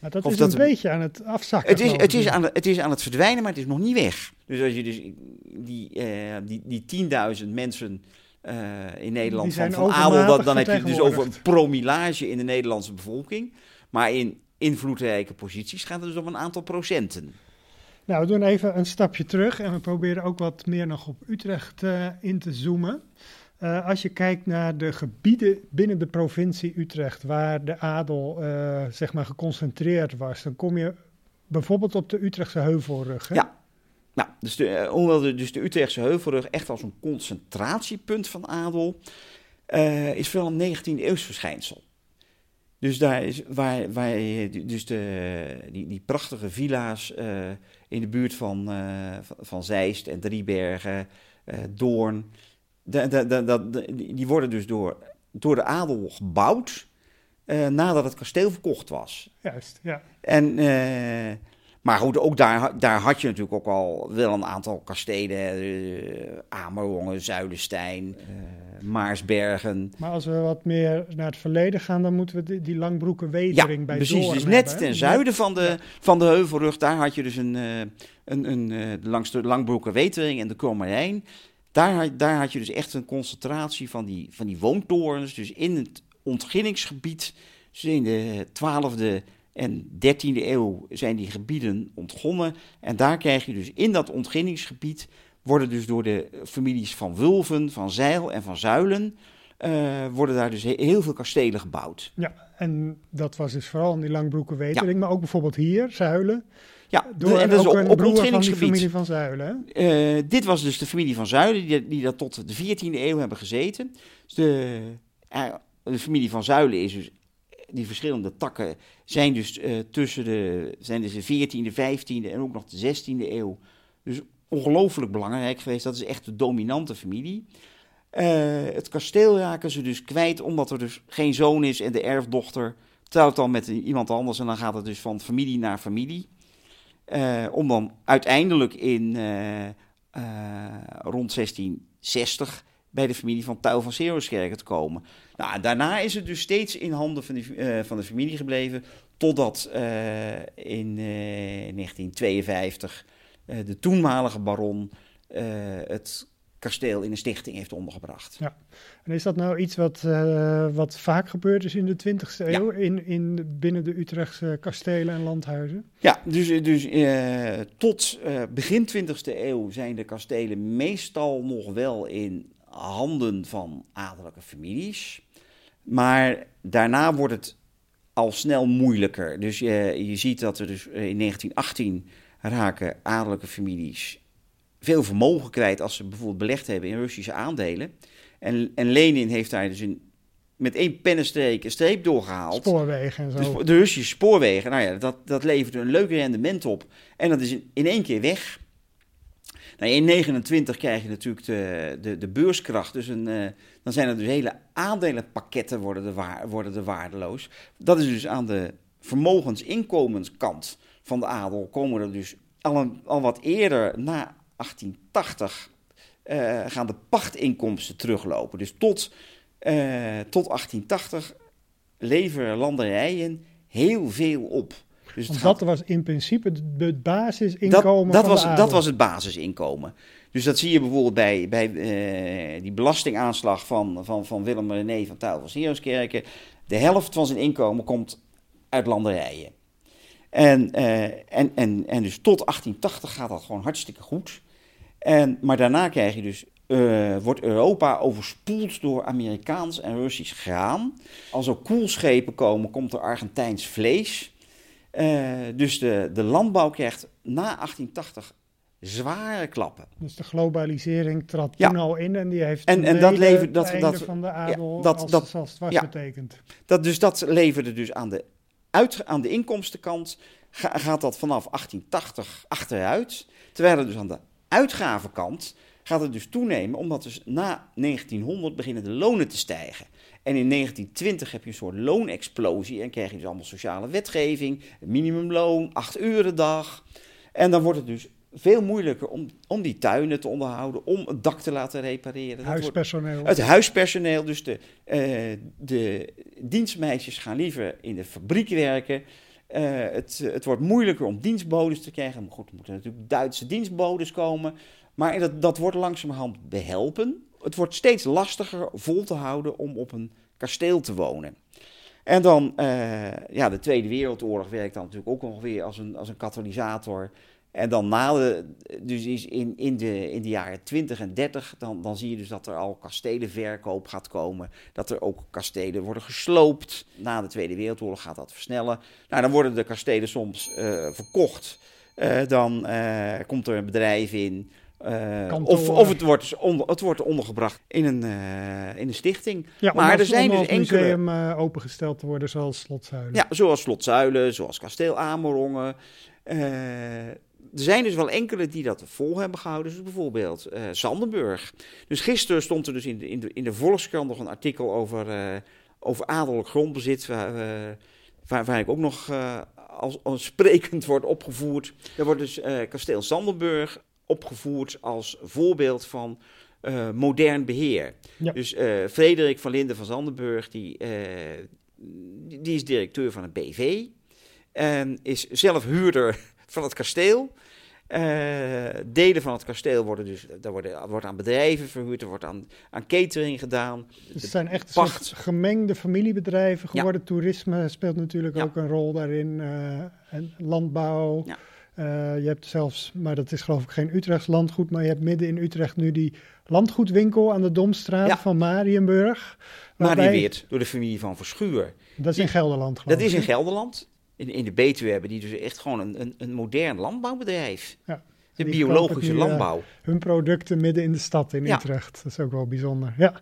Maar dat of is dat een beetje aan het afzakken. Het is, het, is aan, het is aan het verdwijnen, maar het is nog niet weg. Dus als je dus die, uh, die, die 10.000 mensen... Uh, in Nederland van, van adel, dan, dan heb je het dus over een promillage in de Nederlandse bevolking. Maar in invloedrijke posities gaat het dus om een aantal procenten. Nou, we doen even een stapje terug en we proberen ook wat meer nog op Utrecht uh, in te zoomen. Uh, als je kijkt naar de gebieden binnen de provincie Utrecht waar de adel uh, zeg maar geconcentreerd was, dan kom je bijvoorbeeld op de Utrechtse Heuvelrug. Hè? Ja, nou, dus de, de, dus de Utrechtse Heuvelrug echt als een concentratiepunt van adel is wel een 19e eeuws verschijnsel. Dus daar is waar, waar dus de, die, prachtige villa's in de buurt van, uh, van Zeist en Driebergen, Doorn, de, de, de, die worden dus door, door de adel gebouwd nadat het kasteel verkocht was. Juist, ja. En maar goed, ook daar, daar had je natuurlijk ook al wel een aantal kastelen. Uh, Amerongen, Zuilenstein, Maarsbergen. Maar als we wat meer naar het verleden gaan, dan moeten we die, die Langbroeken Wetering ja, bij precies. Dus net ten zuiden van de, van de Heuvelrug, daar had je dus een, een, een, langs de Langbroeken Wetering en de Kromerijn. Daar, daar had je dus echt een concentratie van die, van die woontorens. Dus in het ontginningsgebied, dus in de 12e en 13e eeuw zijn die gebieden ontgonnen. En daar krijg je dus in dat ontginningsgebied, worden dus door de families van Wulven, van Zeil en van Zuilen, uh, worden daar dus heel veel kastelen gebouwd. Ja, en dat was dus vooral in die Langbroeken Wetering, ja. maar ook bijvoorbeeld hier, Zuilen. Ja, door, en dat is op, op ontginningsgebied. Familie van Zuilen. Uh, dit was dus de familie van Zuilen, die, die dat tot de 14e eeuw hebben gezeten. Dus de, uh, de familie van Zuilen is dus die verschillende takken zijn dus uh, tussen de, zijn dus de 14e, 15e en ook nog de 16e eeuw. Dus ongelooflijk belangrijk geweest. Dat is echt de dominante familie. Het kasteel raken ze dus kwijt omdat er dus geen zoon is en de erfdochter trouwt dan met iemand anders en dan gaat het dus van familie naar familie. Uh, om dan uiteindelijk in rond 1660 bij de familie van Tuil van Seroskerken te komen. Nou, daarna is het dus steeds in handen van, uh, van de familie gebleven, totdat in uh, 1952 de toenmalige baron het kasteel in een stichting heeft ondergebracht. Ja, en is dat nou iets wat, wat vaak gebeurd is in de 20e eeuw, ja. in, in, binnen de Utrechtse kastelen en landhuizen? Ja, dus, dus tot begin 20e eeuw zijn de kastelen meestal nog wel in handen van adellijke families. Maar daarna wordt het al snel moeilijker. Dus je, je ziet dat er dus in 1918 raken adellijke families veel vermogen kwijt als ze bijvoorbeeld belegd hebben in Russische aandelen. En, en Lenin heeft daar dus in, met één pennenstreek een streep doorgehaald. Spoorwegen en zo. De, de Russische spoorwegen, nou ja, dat, dat leverde een leuk rendement op. En dat is in, in één keer weg. Nou, in 29 krijg je natuurlijk de, de, de beurskracht. Dus een, eh, dan zijn er dus hele aandelenpakketten worden er, waar, worden er waardeloos. Dat is dus aan de vermogensinkomenskant van de adel. Komen er dus al, een, al wat eerder, na 1880, eh, gaan de pachtinkomsten teruglopen. Dus tot, eh, tot 1880 leveren landerijen heel veel op. Dus het Want gaat- dat was in principe het- basisinkomen dat, dat, van was, dat was het basisinkomen. Dus dat zie je bijvoorbeeld bij, bij eh, die belastingaanslag van, van, van Willem René van Tuil van Sierenskerken. De helft van zijn inkomen komt uit landerijen. En, eh, en, en, en dus tot 1880 gaat dat gewoon hartstikke goed. En, maar daarna krijg je dus, eh, wordt Europa overspoeld door Amerikaans en Russisch graan. Als er koelschepen komen, komt er Argentijns vlees. Eh, dus de, de landbouw krijgt na 1880 zware klappen. Dus de globalisering trad Ja. toen al in en die heeft En- en dat levert- dat- dat- van de adel dat- als, dat- het was ja. betekend. Dat, dus dat leverde dus aan de, aan de inkomstenkant ga- gaat dat vanaf 1880 achteruit. Terwijl er dus aan de uitgavenkant gaat het dus toenemen, omdat dus na 1900 beginnen de lonen te stijgen. En in 1920 heb je een soort loonexplosie en krijg je dus allemaal sociale wetgeving, minimumloon, 8 uur de dag. En dan wordt het dus veel moeilijker om, om die tuinen te onderhouden, om het dak te laten repareren. Wordt- Huispersoneel. het huispersoneel, dus de, eh, de dienstmeisjes gaan liever in de fabriek werken. Eh, het, het wordt moeilijker om dienstbodes te krijgen. Maar goed, er moeten natuurlijk Duitse dienstbodes komen. Maar dat, dat wordt langzamerhand behelpen. Het wordt steeds lastiger vol te houden om op een kasteel te wonen. En dan, eh, ja, de Tweede Wereldoorlog werkt dan natuurlijk ook nog weer als een, als een katalysator. En dan na de, dus is in, in, de, in de jaren 20 en 30, dan, dan zie je dus dat er al kastelenverkoop gaat komen. Dat er ook kastelen worden gesloopt. Na de Tweede Wereldoorlog gaat dat versnellen. Nou, dan worden de kastelen soms eh, verkocht. Eh, dan eh, komt er een bedrijf in. of of het, wordt, onder, het wordt ondergebracht in een, in een stichting. ja, maar er zijn dus enkele- museum opengesteld te worden zoals Slotzuilen. Ja, zoals Slotzuilen, zoals Kasteel Amerongen. Er zijn dus wel enkele die dat vol hebben gehouden. Dus bijvoorbeeld eh Zandenburg. Dus gisteren stond er dus in de, in de, in de Volkskrant nog een artikel over, eh, over adellijk grondbezit. Waar, eh, waar, waar ik ook nog als, als sprekend wordt opgevoerd. Er wordt dus Kasteel Zandenburg opgevoerd als voorbeeld van modern beheer. Ja. Dus Frederik van Linden van Zandenburg, die, die is directeur van het BV. En is zelf huurder van het kasteel. Eh, delen van het kasteel worden dus, daar worden, wordt aan bedrijven verhuurd, er wordt aan, aan catering gedaan. Dus het zijn echt pacht. gemengde familiebedrijven Ja. geworden. Toerisme speelt natuurlijk Ja. ook een rol daarin. eh, en landbouw. Ja. Eh, je hebt zelfs, maar dat is geloof ik geen Utrechts landgoed, maar je hebt midden in Utrecht nu die landgoedwinkel aan de Domstraat Ja. van Marienburg. Waarbij- werd door de familie van Verschuur. Dat is in Gelderland geloof Dat is in. Gelderland. In, in de Betuwe hebben die dus echt gewoon een, een, een modern landbouwbedrijf. Ja. De biologische nu, eh, landbouw. Hun producten midden in de stad in Ja. Utrecht. Dat is ook wel bijzonder. Ja,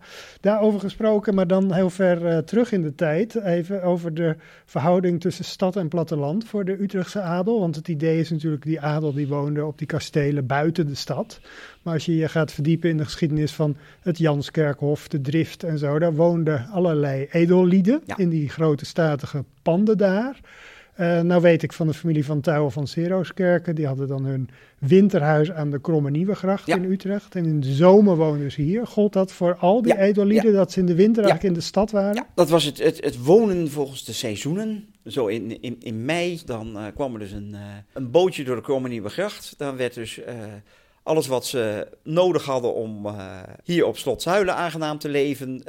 daarover gesproken, maar dan heel ver eh, terug in de tijd. Even over de verhouding tussen stad en platteland voor de Utrechtse adel. Want het idee is natuurlijk, die adel die woonde op die kastelen buiten de stad. Maar als je je gaat verdiepen in de geschiedenis van het Janskerkhof, de Drift en zo. Daar woonden allerlei edellieden Ja. in die grote statige panden daar. Eh, nou weet ik van de familie van Touwen van Seroskerken. Die hadden dan hun winterhuis aan de Kromme Nieuwegracht Ja. in Utrecht. En in de zomer woonden ze hier. Gold dat voor al die Ja, edellieden dat ze in de winter eigenlijk in de stad waren? Ja, dat was het, het, het wonen volgens de seizoenen. Zo in, in, in mei dan eh, kwam er dus een, eh, een bootje door de Kromme Nieuwe Gracht. Dan werd dus alles wat ze nodig hadden om hier op Slot Zuilen aangenaam te leven,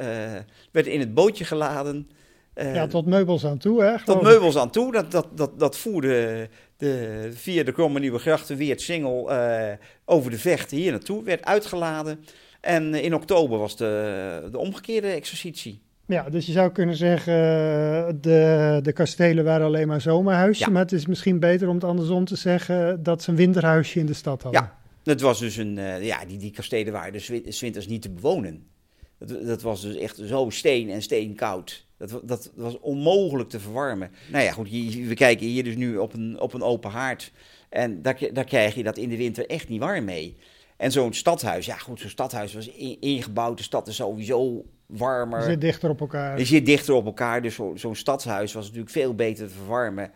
werd in het bootje geladen. Eh, Ja, tot meubels aan toe, hè? tot meubels aan toe. Dat, dat, dat, dat voerde de, via de Kromme Nieuwe Grachten weer het singel eh, over de vechten hier naartoe. Werd uitgeladen. En in oktober was de, de omgekeerde exercitie. Ja, dus je zou kunnen zeggen, eh, de, de kastelen waren alleen maar zomerhuisje. Ja. Maar het is misschien beter om het andersom te zeggen dat ze een winterhuisje in de stad hadden. Ja. Dat was dus een, eh, ja, die, die kastelen waren dus winters niet te bewonen. Dat, dat was dus echt zo steen en steenkoud. Dat, dat was onmogelijk te verwarmen. Nou ja, goed, hier- we kijken hier dus nu op een, op een open haard. En daar, daar krijg je dat in de winter echt niet warm mee. En zo'n stadhuis, ja goed, zo'n stadhuis was in- ingebouwd. De stad is sowieso warmer. Je zit dichter op elkaar. Je zit dichter op elkaar, dus zo- zo'n stadshuis was natuurlijk veel beter te verwarmen.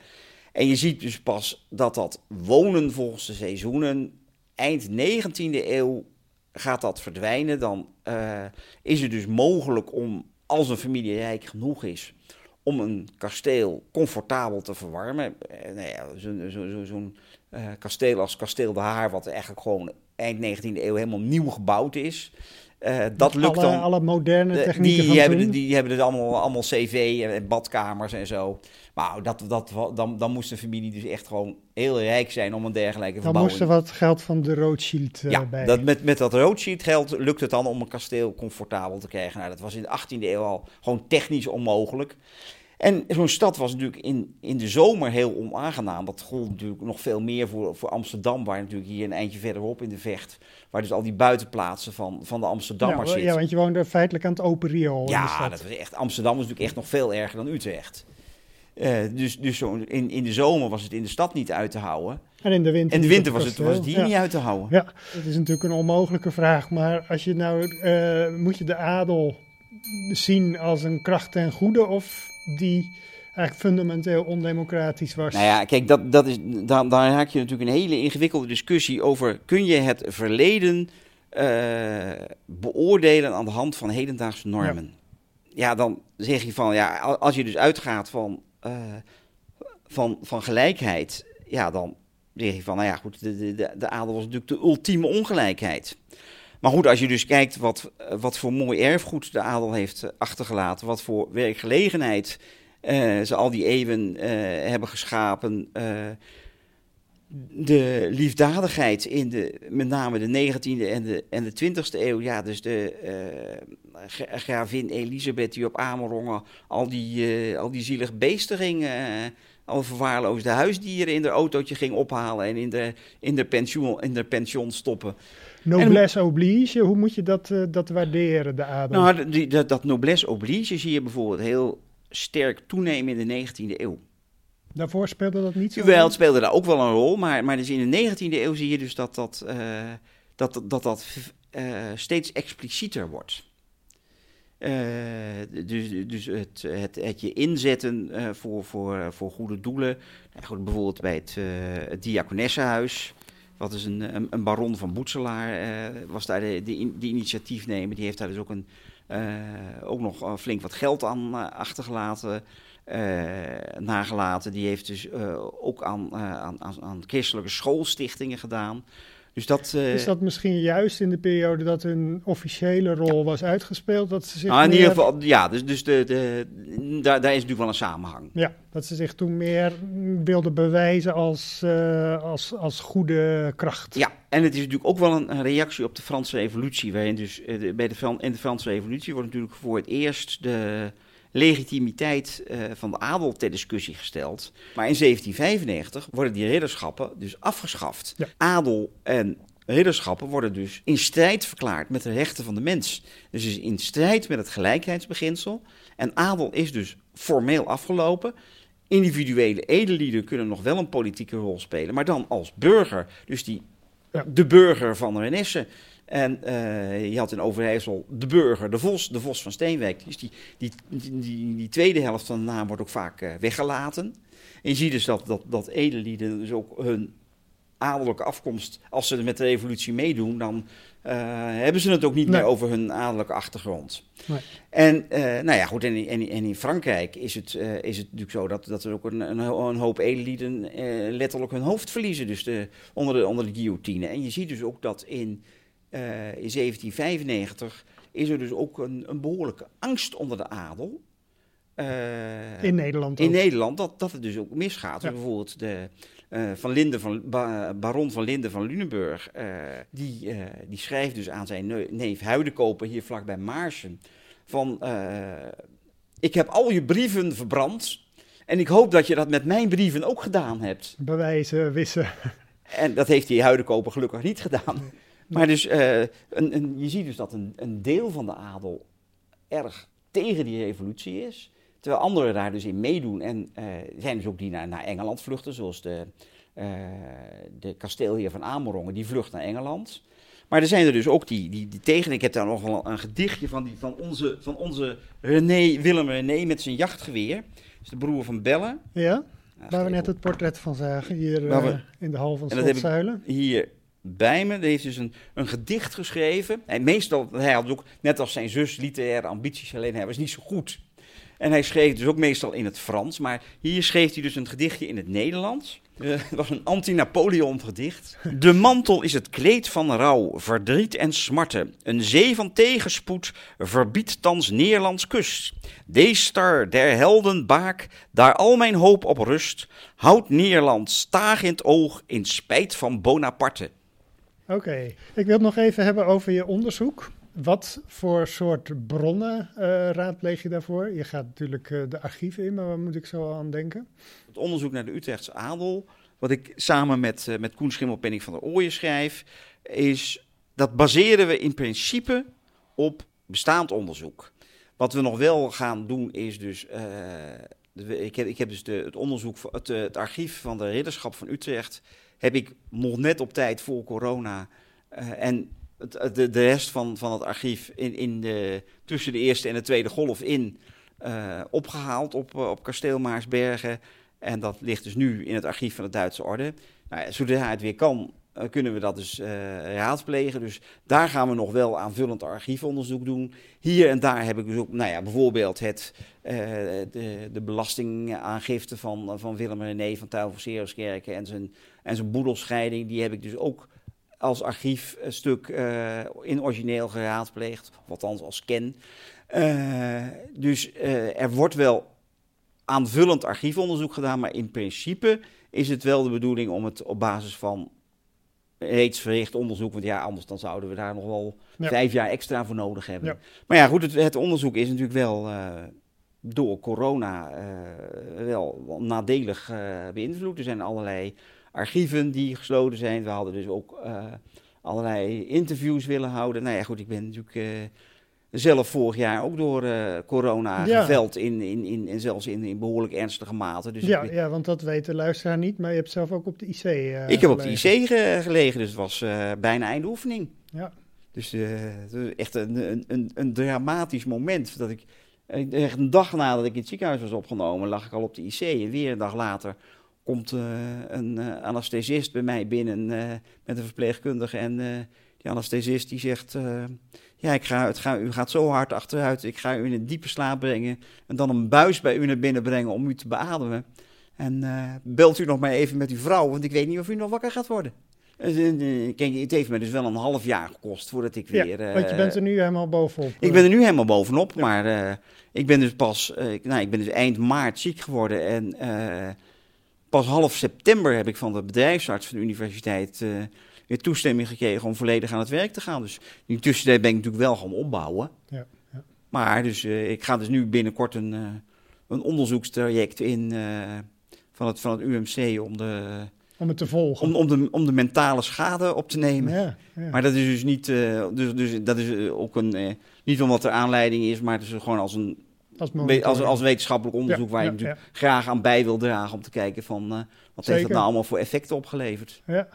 En je ziet dus pas dat dat wonen volgens de seizoenen eind 19e eeuw gaat dat verdwijnen. Dan eh, is het dus mogelijk om, als een familie rijk genoeg is, om een kasteel comfortabel te verwarmen. Eh, nou ja, Zo'n zo, zo, eh, kasteel als Kasteel de Haar, wat eigenlijk gewoon eind 19e eeuw helemaal nieuw gebouwd is. Eh, dat lukt alle, dan. alle moderne De- technieken die, van hebben, die hebben dus allemaal, allemaal cv en badkamers en zo. Maar dat, dat, dan, dan moest de familie dus echt gewoon heel rijk zijn om een dergelijke Dan verbouwing... moest er wat geld van de Rothschild eh, ja, bij. dat met, met dat Rothschild geld lukt het dan om een kasteel comfortabel te krijgen. Nou, dat was in de 18e eeuw al gewoon technisch onmogelijk. En zo'n stad was natuurlijk in, in de zomer heel onaangenaam. Dat gold natuurlijk nog veel meer voor, voor Amsterdam, waar natuurlijk hier een eindje verderop in de vecht, waar dus al die buitenplaatsen van, van de Amsterdammers ja, zitten. ja, want je woonde feitelijk aan het open riool in de Ja, dat was echt, Amsterdam was natuurlijk echt nog veel erger dan Utrecht. Eh, dus dus zo, in, in de zomer was het in de stad niet uit te houden. En in de winter, En de winter was het, was het hier ja. niet uit te houden. Ja, dat is natuurlijk een onmogelijke vraag. Maar als je nou, eh, moet je de adel zien als een kracht ten goede of die eigenlijk fundamenteel ondemocratisch was? Nou ja, kijk, dat, dat is, daar, daar haak je natuurlijk een hele ingewikkelde discussie over. Kun je het verleden eh, beoordelen aan de hand van hedendaagse normen? Ja, dan zeg je van, ja, als je dus uitgaat van, eh, van, van gelijkheid, ja, dan zeg je van, nou ja, goed, de, de, de, de adel was natuurlijk de ultieme ongelijkheid. Maar goed, als je dus kijkt wat, wat voor mooi erfgoed de adel heeft achtergelaten, wat voor werkgelegenheid eh, ze al die eeuwen eh, hebben geschapen. de liefdadigheid in de, met name de 19e en de, en de 20e eeuw. Ja, dus de gravin Elisabeth die op Amerongen al die, eh, al die zielig beesten ging, eh, al verwaarloosde huisdieren in haar autootje ging ophalen en in de, in de, pensioen, in de pension stoppen. Noblesse oblige, hoe moet je dat, eh, dat waarderen, de adel? Nou, die, dat, dat noblesse oblige zie je bijvoorbeeld heel sterk toenemen in de 19e eeuw. Daarvoor speelde dat niet zo? Jawel, het speelde daar ook wel een rol, maar, maar dus in de 19e eeuw zie je dus dat dat, dat, dat, dat steeds explicieter wordt. Eh, dus dus het, het, het je inzetten eh, voor, voor, voor goede doelen. Nou, goed, bijvoorbeeld bij het, eh het Diakonessenhuis. Wat is een, een, baron van Boetselaar was daar de, de, in- de initiatiefnemer. Die heeft daar dus ook, een, ook nog flink wat geld aan achtergelaten nagelaten. Die heeft dus ook aan, aan, aan, aan christelijke schoolstichtingen gedaan. Dus dat. eh, Is dat misschien juist in de periode dat hun officiële rol was uitgespeeld, dat ze zich nou, in meer- ieder geval, ja, dus, dus de, de, daar, daar is natuurlijk wel een samenhang. Ja, dat ze zich toen meer wilden bewijzen als, eh, als, als goede kracht. Ja, en het is natuurlijk ook wel een, een reactie op de Franse Revolutie. Waarin dus eh, bij de, in de Franse Revolutie wordt natuurlijk voor het eerst de legitimiteit eh, van de adel ter discussie gesteld. Maar in 1795 worden die ridderschappen dus afgeschaft. Ja. Adel en ridderschappen worden dus in strijd verklaard met de rechten van de mens. Dus is in strijd met het gelijkheidsbeginsel. En adel is dus formeel afgelopen. Individuele edellieden kunnen nog wel een politieke rol spelen, maar dan als burger. Dus die, Ja. de burger van Renesse. En eh, je had in Overijssel de burger, de vos, de vos van Steenwijk. Dus die, die, die, die, tweede helft van de naam wordt ook vaak eh, weggelaten. En je ziet dus dat, dat, dat edellieden dus ook hun adellijke afkomst, als ze met de revolutie meedoen, dan eh, hebben ze het ook niet Nee. meer over hun adellijke achtergrond. Nee. En, nou ja, goed, en, in- en, in- en in Frankrijk is het, is het natuurlijk zo dat, dat er ook een, een, een hoop edellieden letterlijk hun hoofd verliezen, dus de, onder, de, onder de guillotine. En je ziet dus ook dat in, in 1795 is er dus ook een, een behoorlijke angst onder de adel. Eh, In Nederland in ook. Nederland dat, dat het dus ook misgaat. Ja. Bijvoorbeeld de eh, van Linde van, ba- baron van Linde van Lunenburg, eh, die, eh, die schrijft dus aan zijn neef Huidenkoper hier vlakbij Maarsen van eh, ik heb al je brieven verbrand en ik hoop dat je dat met mijn brieven ook gedaan hebt. Bewijzen, wissen. En dat heeft die huidenkoper gelukkig niet gedaan. Maar dus, uh, een, een, je ziet dus dat een, een deel van de adel erg tegen die revolutie is. Terwijl anderen daar dus in meedoen. En uh, zijn dus ook die naar, naar Engeland vluchten, zoals de, uh, de kasteelheer van Amerongen, die vlucht naar Engeland. Maar er zijn er dus ook die, die, die tegen. Ik heb daar nog wel een gedichtje van, die, van, onze, van onze René, Willem René met zijn jachtgeweer. Dus de broer van Bellen. Ja, waar we net het portret van zagen, hier we, in de hal van Slotzuilen. Hier bij me. Die heeft dus een, een gedicht geschreven. En meestal, hij had ook, net als zijn zus, literaire ambities, alleen hij was niet zo goed. En hij schreef dus ook meestal in het Frans. Maar hier schreef hij dus een gedichtje in het Nederlands. Uh, het was een anti-Napoleon gedicht. De mantel is het kleed van rouw, verdriet en smarten. Een zee van tegenspoed verbiedt thans Nederlands kust. Deze star der helden baak, daar al mijn hoop op rust, houdt Nederland staag in het oog in spijt van Bonaparte. Oké, ik wil het nog even hebben over je onderzoek. Wat voor soort bronnen uh, raadpleeg je daarvoor? Je gaat natuurlijk uh, de archieven in, maar waar moet ik zo aan denken? Het onderzoek naar de Utrechtse adel, wat ik samen met, uh, met Koen Schimmelpenning van der Ooyen schrijf, is dat baseren we in principe op bestaand onderzoek. Wat we nog wel gaan doen is dus, ik, heb, ik heb dus de, het onderzoek, het, het archief van de ridderschap van Utrecht, heb ik nog net op tijd voor corona en het, de, de rest van, van het archief in, in de, tussen de eerste en de tweede golf in uh, opgehaald op, op kasteel Maarsbergen. En dat ligt dus nu in het archief van de Duitse Orde. Nou, zodra het weer kan, kunnen we dat dus raadplegen. Dus daar gaan we nog wel aanvullend archiefonderzoek doen. Hier en daar heb ik dus ook, nou ja, bijvoorbeeld het, de, de belastingaangifte van, van Willem René van van en zijn, en zijn boedelscheiding. Die heb ik dus ook als archiefstuk uh, in origineel geraadpleegd, of althans als ken. Uh, dus uh, er wordt wel aanvullend archiefonderzoek gedaan, maar in principe is het wel de bedoeling om het op basis van reeds verricht onderzoek, want ja, anders dan zouden we daar nog wel ja. vijf jaar extra voor nodig hebben. Ja. Maar ja, goed, het, het, onderzoek is natuurlijk wel door corona wel nadelig beïnvloed. Er zijn allerlei archieven die gesloten zijn. We hadden dus ook uh, allerlei interviews willen houden. Nou ja, goed, ik ben natuurlijk uh, zelf vorig jaar ook door uh, corona ja. geveld. In, in, in, en zelfs in, in behoorlijk ernstige mate. Dus ja, ik, ja, want dat weet de luisteraar niet. Maar je hebt zelf ook op de IC Ik heb op de IC ge gelegen, dus het was bijna einde oefening. Ja. Dus echt een, een, een, een dramatisch moment. Dat ik, echt een dag nadat ik in het ziekenhuis was opgenomen, lag ik al op de IC. En weer een dag later komt uh, een uh, anesthesist bij mij binnen uh, met een verpleegkundige. En die anesthesist die zegt, ja, ik ga, het ga, u gaat zo hard achteruit, ik ga u in een diepe slaap brengen. En dan een buis bij u naar binnen brengen om u te beademen. En belt u nog maar even met uw vrouw, want ik weet niet of u nog wakker gaat worden. Kijk, het heeft me dus wel een half jaar gekost voordat ik weer... Ja, want je bent er nu helemaal bovenop. Ik ben er nu helemaal bovenop, ja. maar ik ben dus pas... nou, ik ben dus eind maart ziek geworden en pas half september heb ik van de bedrijfsarts van de universiteit uh, weer toestemming gekregen om volledig aan het werk te gaan. Dus in tussentijd ben ik natuurlijk wel gaan opbouwen. Ja, ja. Maar dus, uh, ik ga dus nu binnenkort een, uh, een onderzoekstraject in van, het, van het UMC om de... Om het te volgen. Om, om, de, om de mentale schade op te nemen. Ja, ja. Maar dat is dus niet, dus, dus dat is ook een, niet omdat er aanleiding is, maar het is gewoon als een als, als, als, wetenschappelijk onderzoek ja, waar je ja, natuurlijk ja. graag aan bij wil dragen om te kijken van uh, wat Zeker. heeft dat nou allemaal voor effecten opgeleverd. Ja.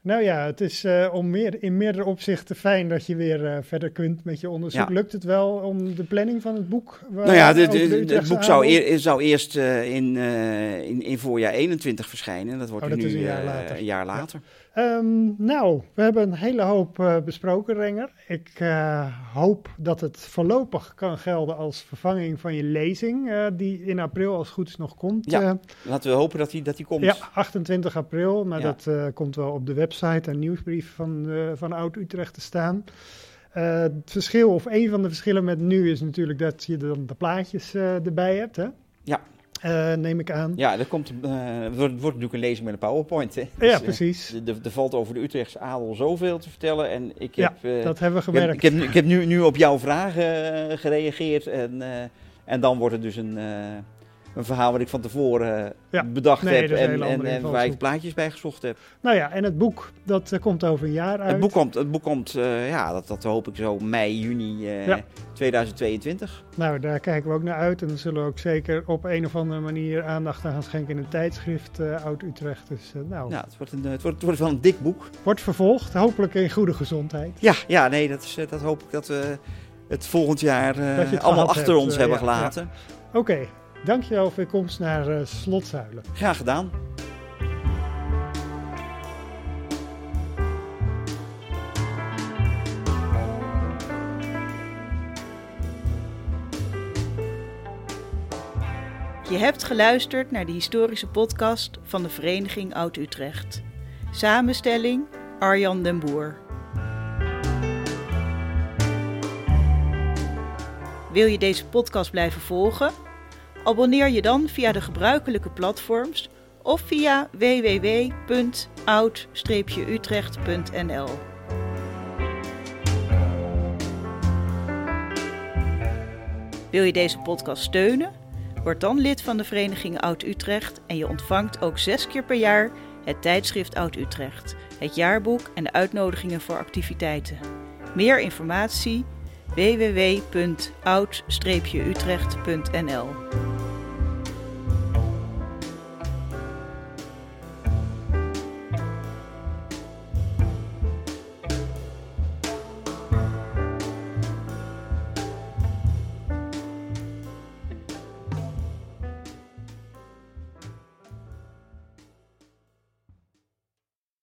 Nou ja, het is uh, om meer, in meerdere opzichten fijn dat je weer uh, verder kunt met je onderzoek. Lukt het wel om de planning van het boek? nou ja, de, de, de, het boek zou, eer, zou eerst in, in, in voorjaar 21 verschijnen. Dat wordt oh, dat nu een jaar later. Een jaar later. Um, nou, we hebben een hele hoop uh, besproken, Renger. Ik uh, hoop dat het voorlopig kan gelden als vervanging van je lezing, uh, die in april als goed is nog komt. Ja, laten we hopen dat die, dat die komt. Ja, 28 april, maar ja. dat komt wel op de website en nieuwsbrief van, van Oud-Utrecht te staan. het verschil, of een van de verschillen met nu, is natuurlijk dat je dan de plaatjes erbij hebt, hè? Ja. Uh, neem ik aan. Ja, er komt, uh, wordt, wordt natuurlijk een lezing met een PowerPoint. Hè? Dus, ja, precies. Uh, er valt over de Utrechtse adel zoveel te vertellen. En ik heb, ja, dat hebben we gemerkt. Ik heb, ik heb, ik heb nu, nu op jouw vragen gereageerd. En, en dan wordt het dus een, een verhaal wat ik van tevoren Ja. bedacht Nee, heb een en, en, en waar ik plaatjes bij gezocht heb. Nou ja, en het boek, dat eh, komt over een jaar uit. Het boek komt, het boek komt eh, ja, dat, dat hoop ik zo mei, juni eh, Ja. 2022. Nou, daar kijken we ook naar uit. En dan zullen we ook zeker op een of andere manier aandacht aan gaan schenken in een tijdschrift Oud-Utrecht. Dus nou, Ja, het wordt, een, het, wordt, het wordt wel een dik boek. wordt vervolgd, hopelijk in goede gezondheid. Ja, ja nee, dat, is, eh, dat hoop ik dat we het volgend jaar het allemaal achter hebt, ons eh, hebben gelaten. Oké, okay, dankjewel voor je komst naar uh, Slotzuilen. Graag gedaan. Je hebt geluisterd naar de historische podcast van de Vereniging Oud-Utrecht. Samenstelling Arjan den Boer. Wil je deze podcast blijven volgen? Abonneer je dan via de gebruikelijke platforms of via www.oud-utrecht.nl. Wil je deze podcast steunen? Word dan lid van de Vereniging Oud-Utrecht en je ontvangt ook zes keer per jaar het tijdschrift Oud-Utrecht, het jaarboek en de uitnodigingen voor activiteiten. Meer informatie www.oud-utrecht.nl